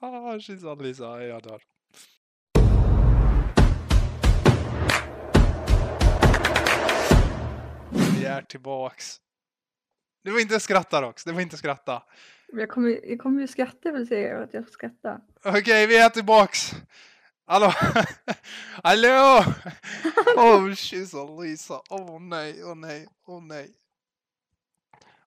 ah, she's on Lisa, jag dör. Vi är tillbaks. Du får inte skratta Rox, du får inte skratta. Jag kommer, jag kommer ju skratta väl säga att jag skrattar. Okej, vi är tillbaks. Hallå? Hallå? Oh, she's on Lisa. Åh oh, nej, åh oh, nej, åh oh, nej.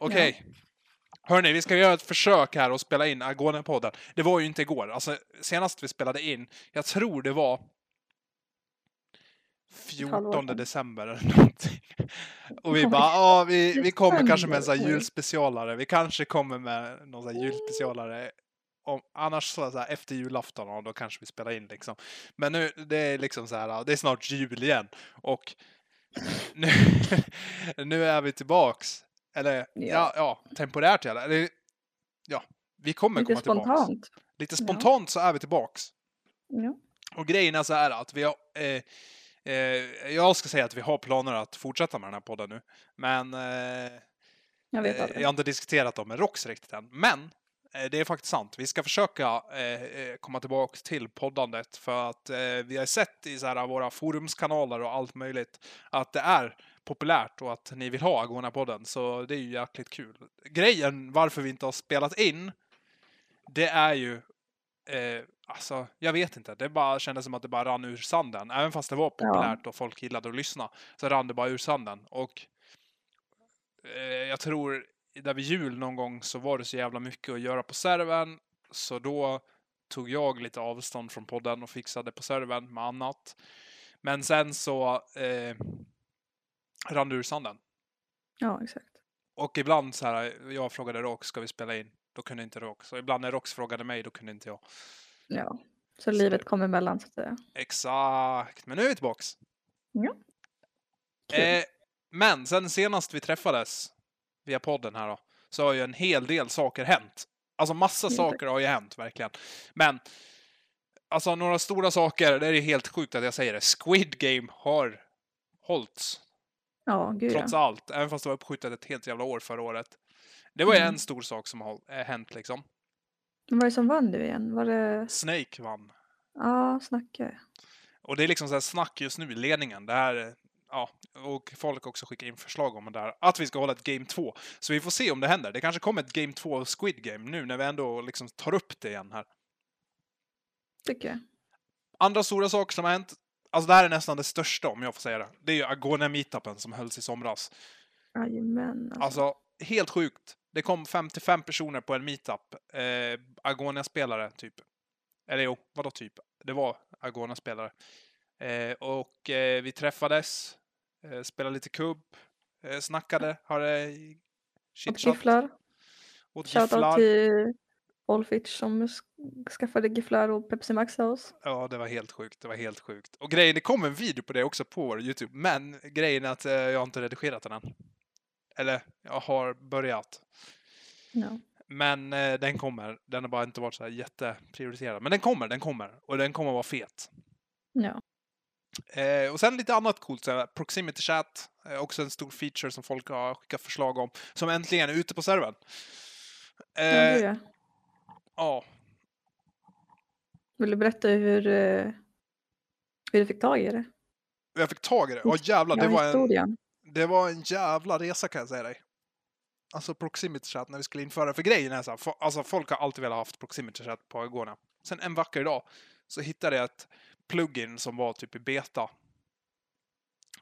Okej. Okay. Hörni, vi ska göra ett försök här och spela in Agone-podden. Det var ju inte igår. Alltså, senast vi spelade in, jag tror det var 14 december eller någonting. Och vi bara, ja, vi, vi kommer kanske med en sån här julspecialare. Vi kanske kommer med någon sån här julspecialare. Om, annars så, så här, efter julafton, och då kanske vi spelar in liksom. Men nu, det är liksom så här, det är snart jul igen. Och nu, nu är vi tillbaks. Eller, ja, ja, ja temporärt eller, ja, vi kommer Lite komma tillbaks. spontant. Lite spontant ja. så är vi tillbaks. Ja. Och grejen är så här att vi har, eh, Eh, jag ska säga att vi har planer att fortsätta med den här podden nu. Men eh, jag, eh, jag har inte diskuterat dem med Rox riktigt än. Men det är faktiskt sant. Vi ska försöka eh, eh, komma tillbaka till poddandet för att vi har sett i så här, våra forumskanaler och allt möjligt att det är populärt och att ni vill ha Agona-podden. Så det är ju jäkligt kul. Grejen varför vi inte har spelat in det är ju eh, alltså, jag vet inte. Det bara kändes som att det bara rann ur sanden. Även fast det var populärt ja. och folk gillade att lyssna så rann det bara ur sanden. Och eh, jag tror där vid jul någon gång så var det så jävla mycket att göra på servern. Så då tog jag lite avstånd från podden och fixade på servern med annat. Men sen så eh, rann det ur sanden. Ja, exakt. Och ibland så här, jag frågade Rox, ska vi spela in? Då kunde inte Rox. Och ibland när Rox frågade mig, då kunde inte jag. Ja, så, så livet kom emellan så att säga. Exakt, men nu är vi tillbaks. Ja. Eh, men sen senast vi träffades via podden här då, så har ju en hel del saker hänt. Alltså massa mm. saker har ju hänt, verkligen. Men alltså några stora saker, det är helt sjukt att jag säger det. Squid Game har hållits. Ja, gud Trots ja. allt, även fast det var uppskjutet ett helt jävla år förra året. Det var ju Mm. en stor sak som har eh, hänt liksom. Vad var det som vann nu igen? Var det... Snake vann. Ja, snacka. Och det är liksom så här snack just nu i ledningen. Det här, ja, och folk också skickar in förslag om det där. Att vi ska hålla ett Game 2. Så vi får se om det händer. Det kanske kommer ett Game 2 av Squid Game nu när vi ändå liksom tar upp det igen här. Tycker jag. Andra stora saker som har hänt. Alltså det här är nästan det största om jag får säga det. Det är ju Agone meetupen som hölls i somras. Jajamän. Alltså. Alltså, helt sjukt. Det kom 55 personer på en meetup. Eh, Agonia-spelare, typ. Eller jo, vadå typ? Det var Agonia-spelare. Eh, och eh, vi träffades, eh, spelade lite kubb, snackade, hade gifflar. Åt Shoutout gifflar. till Olfitch som skaffade gifflar och Pepsi Max till oss. Ja, det var helt sjukt. Det var helt sjukt. Och grejen, det kom en video på det också på vår YouTube. Men grejen är att jag har inte redigerat den än. Eller, jag har börjat. Ja. Men eh, den kommer. Den har bara inte varit så här jätteprioriterad. Men den kommer, den kommer. Och den kommer vara fet. Ja. Eh, och sen lite annat coolt. Så här, Proximity Chat. Eh, också en stor feature som folk har skickat förslag om. Som äntligen är ute på servern. ja, det Eh, ja, Vill du berätta hur, eh, hur du fick tag i det? jag fick tag i det. Ja jävlar, det var en, det var en jävla resa kan jag säga dig. Alltså Proximity Chat när vi skulle införa det. För grejen är så här, fo- alltså folk har alltid velat ha haft Proximity Chat på Agona. Sen en vacker dag så hittade jag ett plugin som var typ i beta.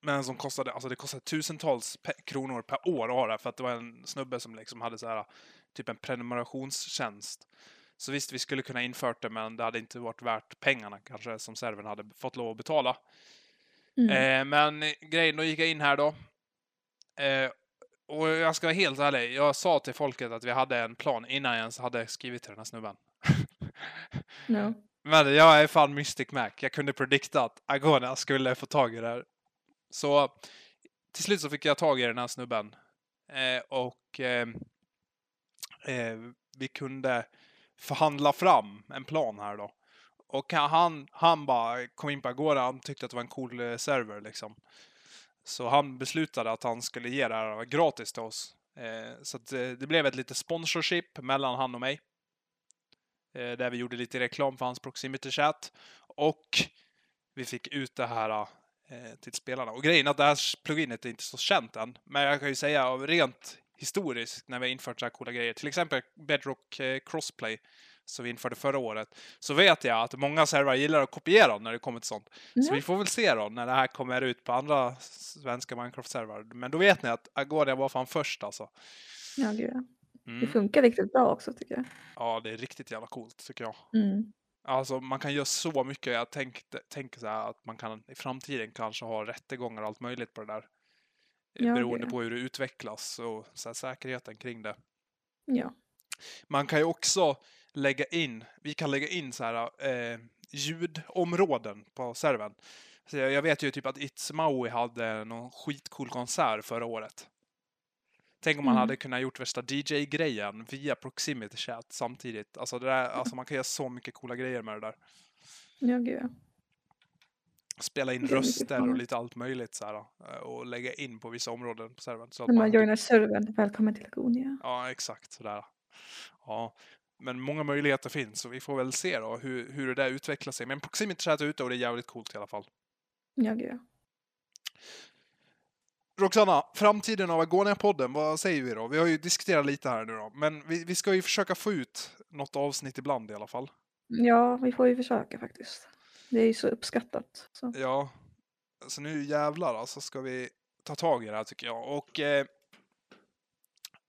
Men som kostade, alltså det kostade tusentals pe- kronor per år att ha det. För att det var en snubbe som liksom hade så här typ en prenumerationstjänst. Så visst, vi skulle kunna infört det, men det hade inte varit värt pengarna kanske som servern hade fått lov att betala. Mm. Eh, men grejen, då gick jag in här då. Eh, och jag ska vara helt ärlig, jag sa till folket att vi hade en plan innan jag ens hade skrivit till den här snubben. Ja. Men jag är fan Mystic Mac. Jag kunde predikta att Agona skulle få tag i det här. Så till slut så fick jag tag i den här snubben. Eh, och eh, eh, vi kunde förhandla fram en plan här då. Och han, han bara kom in på Agora, han tyckte att det var en cool eh, server liksom. Så han beslutade att han skulle ge det här gratis till oss. Eh, så att, eh, det blev ett litet sponsorship mellan han och mig eh, där vi gjorde lite reklam för hans Proximity Chat. Och vi fick ut det här eh, till spelarna. Och grejen är att det här pluginet är inte så känt än. Men jag kan ju säga av rent historiskt när vi har infört så här coola grejer. Till exempel Bedrock eh, Crossplay som vi införde förra året. Så vet jag att många servrar gillar att kopiera när det kommer till sånt. Så Ja. vi får väl se då när det här kommer ut på andra svenska Minecraft-servrar. Men då vet ni att Agonia var fan först alltså. Ja, gud, ja. Det Mm. funkar riktigt bra också tycker jag. Ja, det är riktigt jävla coolt tycker jag. Mm. Alltså man kan göra så mycket. Jag tänkte, tänker så här att man kan i framtiden kanske ha rättegångar och allt möjligt på det där. Ja, beroende det- på hur det utvecklas och så här, säkerheten kring det. Ja. Man kan ju också lägga in, vi kan lägga in så här eh, ljudområden på servern. Så jag, jag vet ju typ att It's Maui hade någon skitcool konsert förra året. Tänk om man Mm. hade kunnat gjort värsta DJ-grejen via Proximity Chat samtidigt. Alltså, det där, alltså man kan göra så mycket coola grejer med det där. Ja, gud ja. Spela in röster och lite allt möjligt så här, eh, och lägga in på vissa områden på servern. Så att man man, joinar servern, välkommen till Agonia. ja, exakt sådär. Ja, men många möjligheter finns och vi får väl se då hur, hur det där utvecklar sig. Men Proximity Chat är ute och det är jävligt coolt i alla fall. Ja, gud ja. Roxanna, framtiden av Agonia-podden, vad säger vi då? Vi har ju diskuterat lite här nu då, men vi, vi ska ju försöka få ut något avsnitt ibland i alla fall. Ja, vi får ju försöka faktiskt. Det är ju så uppskattat. Så. Ja, så nu jävlar alltså ska vi ta tag i det här tycker jag. Och eh,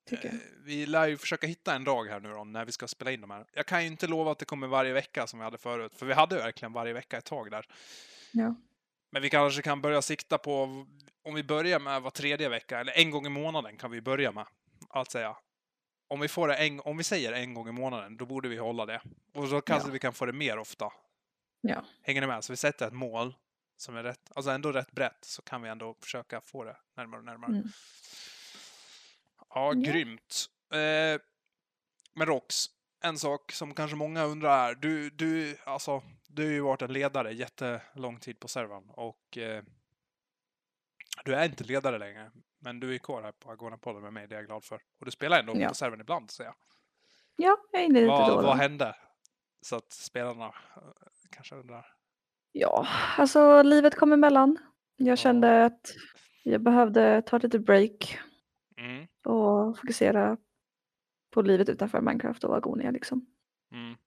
Tycker jag. eh, vi lär ju försöka hitta en dag här nu då, när vi ska spela in de här. Jag kan ju inte lova att det kommer varje vecka som vi hade förut, för vi hade verkligen varje vecka ett tag där. Ja. Men vi kanske kan börja sikta på, om vi börjar med var tredje vecka, eller en gång i månaden kan vi börja med. Att säga. Om vi, får det en, om vi säger en gång i månaden, då borde vi hålla det. Och då kanske Ja. vi kan få det mer ofta. Ja. Hänger ni med? Så vi sätter ett mål som är rätt, alltså ändå rätt brett, så kan vi ändå försöka få det närmare och närmare. Mm. Ja, Ja. grymt. Eh, men Rox, en sak som kanske många undrar är, du, du, alltså, du har ju varit en ledare jättelång tid på servern och eh, du är inte ledare längre, men du är kvar här på Agona-podden med mig, det är jag glad för. Och du spelar ändå Ja. på servern ibland, säger jag. Ja, jag är lite Vad, då. vad hände? Så att spelarna eh, kanske undrar. Ja, alltså livet kom emellan. Jag Ja. kände att jag behövde ta lite break Mm, och fokusera på livet utanför Minecraft och Agonia liksom. mm.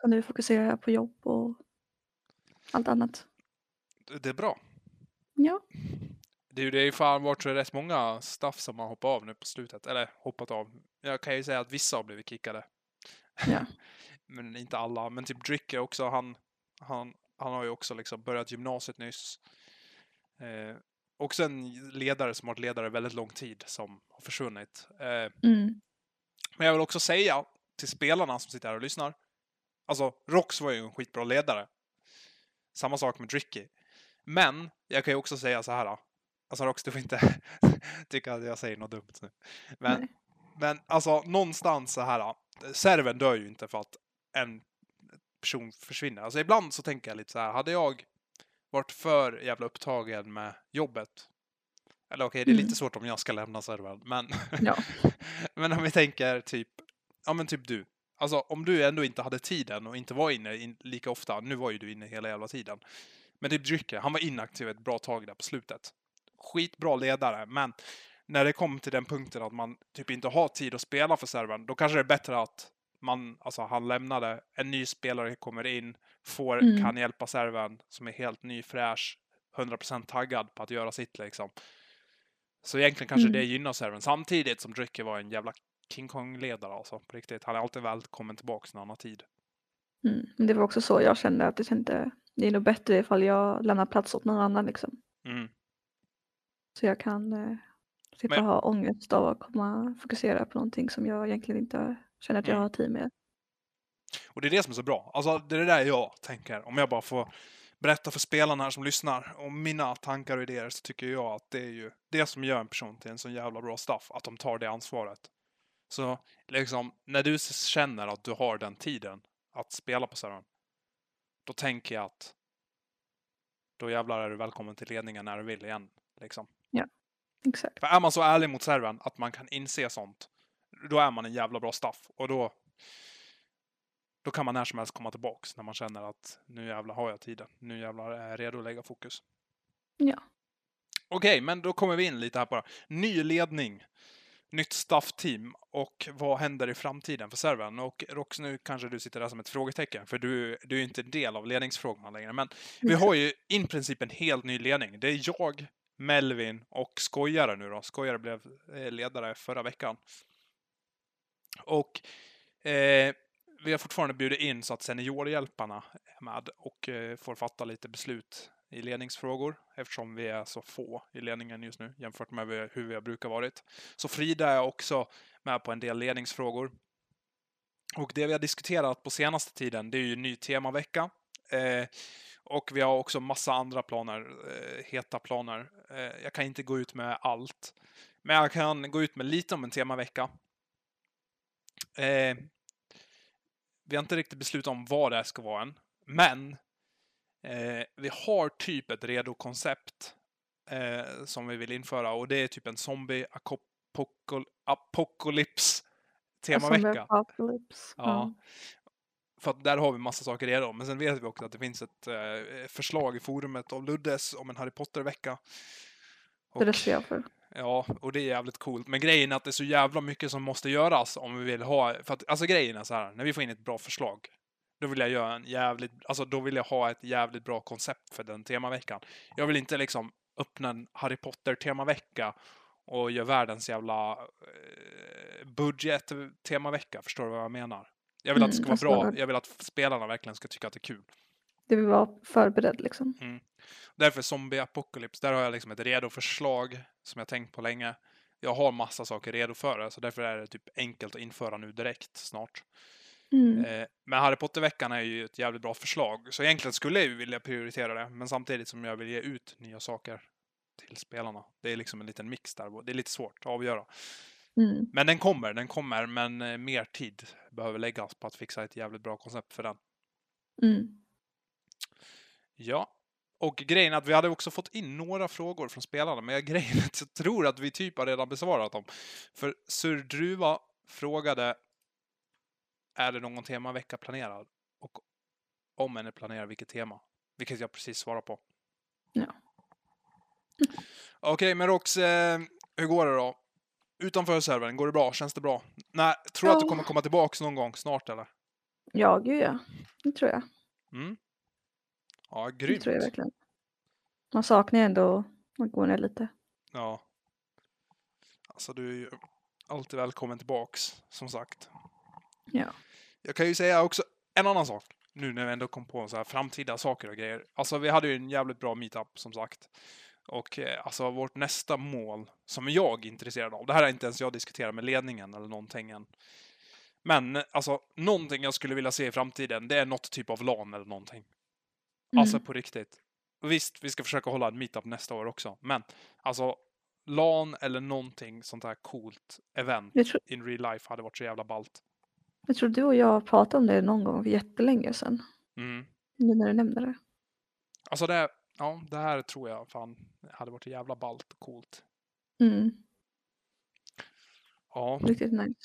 Så nu fokuserar jag på jobb och allt annat. Det- är bra. Ja, ju det är ju fan varit rätt många staff som har hoppat av nu på slutet. Eller hoppat av. Jag kan ju säga att vissa har blivit kickade. Ja. men inte alla. Men typ Dricker också, han, han, han har ju också liksom börjat gymnasiet nyss. Eh, också en ledare som har varit ledare väldigt lång tid som har försvunnit. Eh, mm. Men jag vill också säga till spelarna som sitter här och lyssnar. Alltså, Rox var ju en skitbra ledare. Samma sak med Dricky. Men, jag kan ju också säga så här. Alltså Rox, du får inte tycka att jag säger något dumt nu. Men, Nej. men alltså, någonstans så här. Serven dör ju inte för att en person försvinner. Alltså ibland så tänker jag lite så här. Hade jag varit för jävla upptagen med jobbet. Eller okej, det är Mm. lite svårt om jag ska lämna servern. Men, Ja. men om vi tänker typ, ja men typ du. Alltså om du ändå inte hade tiden och inte var inne in, lika ofta, nu var ju du inne hela jävla tiden. Men typ Drycke, han var inaktiv ett bra tag där på slutet. Skitbra ledare, men när det kom till den punkten att man typ inte har tid att spela för servern, då kanske det är bättre att man, alltså han lämnade, en ny spelare kommer in, får, Mm. kan hjälpa servern som är helt ny, fräsch, 100% taggad på att göra sitt liksom. Så egentligen kanske Mm. det gynnar servern. Samtidigt som Drycke var en jävla King Kong-ledare alltså, på riktigt. Han är alltid välkommen tillbaka när han har tid. Mm. Det var också så jag kände att jag tänkte det är nog bättre ifall jag lämnar plats åt någon annan liksom. Mm. Så jag kan eh, slippa Men- ha ångest av att komma fokusera på någonting som jag egentligen inte känner att jag Mm. har tid med. Och det är det som är så bra. Alltså, det är det där jag tänker. Om jag bara får berätta för spelarna här som lyssnar om mina tankar och idéer så tycker jag att det är ju det som gör en person till en så jävla bra staff. Att de tar det ansvaret. Så liksom, när du känner att du har den tiden att spela på servern. Då tänker jag att då jävlar är du välkommen till ledningen när du vill igen. Liksom. Exakt. För är man så ärlig mot servern att man kan inse sånt, då är man en jävla bra staff. Och då... Då kan man när som helst komma tillbaks när man känner att nu jävlar har jag tiden. Nu jävlar är jag redo att lägga fokus. Ja. Okej, men då kommer vi in lite här på det. Ny ledning, nytt staffteam och vad händer i framtiden för servern? Och Rox, nu kanske du sitter där som ett frågetecken, för du, du är inte en del av ledningsfrågorna längre. Men vi har ju i princip en helt ny ledning. Det är jag, Melvin och Skojare nu då. Skojare blev eh, ledare förra veckan. Och eh, vi har fortfarande bjudit in så att seniorhjälparna är med och eh, får fatta lite beslut i ledningsfrågor eftersom vi är så få i ledningen just nu jämfört med hur vi har varit. Så Frida är också med på en del ledningsfrågor. Och det vi har diskuterat på senaste tiden, det är ju ny temavecka. Eh, och vi har också massa andra planer, eh, heta planer. Eh, jag kan inte gå ut med allt. Men jag kan gå ut med lite om en temavecka. Eh, vi har inte riktigt beslutat om vad det ska vara än. Men eh, vi har typ ett redo koncept eh, som vi vill införa och det är typ en zombie apocalypse temavecka. Apocalypse. Ja. Mm. För att där har vi massa saker redo. Men sen vet vi också att det finns ett eh, förslag i forumet av Luddes om en Harry Potter-vecka. Det röstar jag för. Ja, och det är jävligt coolt. Men grejen är att det är så jävla mycket som måste göras om vi vill ha... För att, alltså grejen är så här, när vi får in ett bra förslag, då vill jag göra en jävligt... Alltså då vill jag ha ett jävligt bra koncept för den temaveckan. Jag vill inte liksom öppna en Harry Potter-temavecka och göra världens jävla eh, budget-temavecka. Förstår du vad jag menar? Jag vill att det ska mm, vara bra. Jag vill att spelarna verkligen ska tycka att det är kul. Det vill vara förberedd liksom. Mm. Därför Zombie Apocalypse, där har jag liksom ett redo förslag som jag tänkt på länge. Jag har massa saker redo för det, så därför är det typ enkelt att införa nu direkt snart. Mm. Eh, men Harry Potter-veckan är ju ett jävligt bra förslag, så egentligen skulle jag ju vilja prioritera det, men samtidigt som jag vill ge ut nya saker till spelarna. Det är liksom en liten mix där, det är lite svårt att avgöra. Mm. Men den kommer, den kommer, men eh, mer tid behöver läggas på att fixa ett jävligt bra koncept för den. Mm. Ja, och grejen är att vi hade också fått in några frågor från spelarna, men grejen är att jag tror att vi typ har redan besvarat dem. För Surdruva frågade är det någon temavecka planerad? Och om en är planerad, vilket tema? Vilket jag precis svarade på. Ja. Okej, okay, men Rox, eh, hur går det då? Utanför servern, går det bra? Känns det bra? Nej, tror du ja. att du kommer komma tillbaka någon gång snart eller? Ja, gud ja. Det tror jag. Mm. Ja, grymt. Det tror jag verkligen. Man saknar ju ändå att gå ner lite. Ja. Alltså du är ju alltid välkommen tillbaks, som sagt. Ja. Jag kan ju säga också en annan sak. Nu när vi ändå kom på så här framtida saker och grejer. Alltså vi hade ju en jävligt bra meetup, som sagt. Och eh, alltså vårt nästa mål, som jag är intresserad av, det här är inte ens jag diskuterar med ledningen eller någonting än. Men alltså, någonting jag skulle vilja se i framtiden, det är något typ av LAN eller någonting. Mm. Alltså på riktigt. Visst, vi ska försöka hålla en meetup nästa år också, men alltså LAN eller någonting sånt här coolt event tror... in real life hade varit så jävla ballt. Jag tror du och jag pratade om det någon gång för jättelänge sedan. Mm. Nu när du nämner det. Alltså det, ja, det här tror jag fan hade varit jävla ballt och coolt. Mm. Ja. Riktigt nice.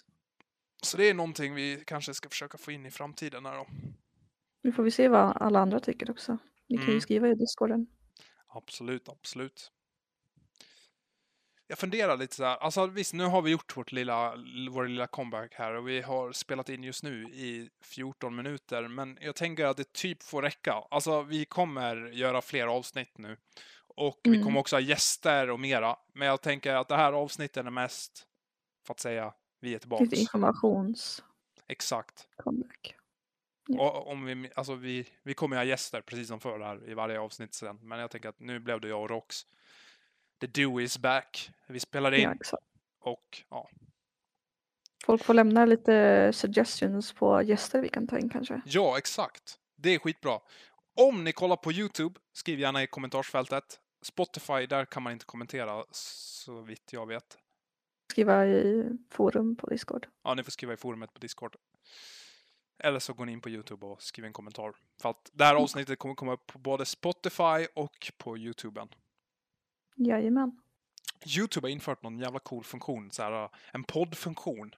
Så det är någonting vi kanske ska försöka få in i framtiden här då. Nu får vi se vad alla andra tycker också. Ni kan mm. ju skriva i discorden. Absolut, absolut. Jag funderar lite så här, alltså visst nu har vi gjort vårt lilla, vår lilla comeback här och vi har spelat in just nu i 14 minuter, men jag tänker att det typ får räcka. Alltså vi kommer göra fler avsnitt nu och mm. vi kommer också ha gäster och mera, men jag tänker att det här avsnittet är mest, för att säga, vi är tillbaka. Lite informations... Exakt. Och om vi, alltså vi, vi kommer ha gäster precis som förr här i varje avsnitt sen. Men jag tänker att nu blev det jag och Rox. The do is back. Vi spelade in. Ja, exakt. Och ja. Folk får lämna lite suggestions på gäster vi kan ta in kanske. Ja, exakt. Det är skitbra. Om ni kollar på YouTube, skriv gärna i kommentarsfältet. Spotify, där kan man inte kommentera så vitt jag vet. Skriva i forum på Discord. Ja, ni får skriva i forumet på Discord. Eller så går ni in på Youtube och skriver en kommentar. För att det här mm. avsnittet kommer komma upp på både Spotify och på Youtuben. Jajamän. Youtube har infört någon jävla cool funktion, så här, en poddfunktion.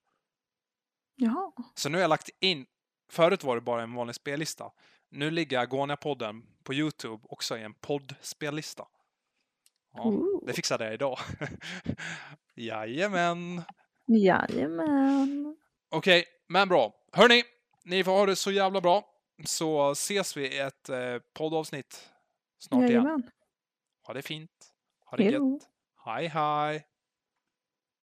Jaha. Så nu har jag lagt in Förut var det bara en vanlig spellista. Nu ligger Agonia-podden på Youtube också i en poddspellista. Ja, Ooh. det fixade jag idag. Jajamän. Jajamän. Okej, men bra. Hörni, ni får ha det så jävla bra. Så ses vi i ett eh, poddavsnitt snart igen. Jajamän. Ha det fint. Ha det Jo. gött. Hej, hej.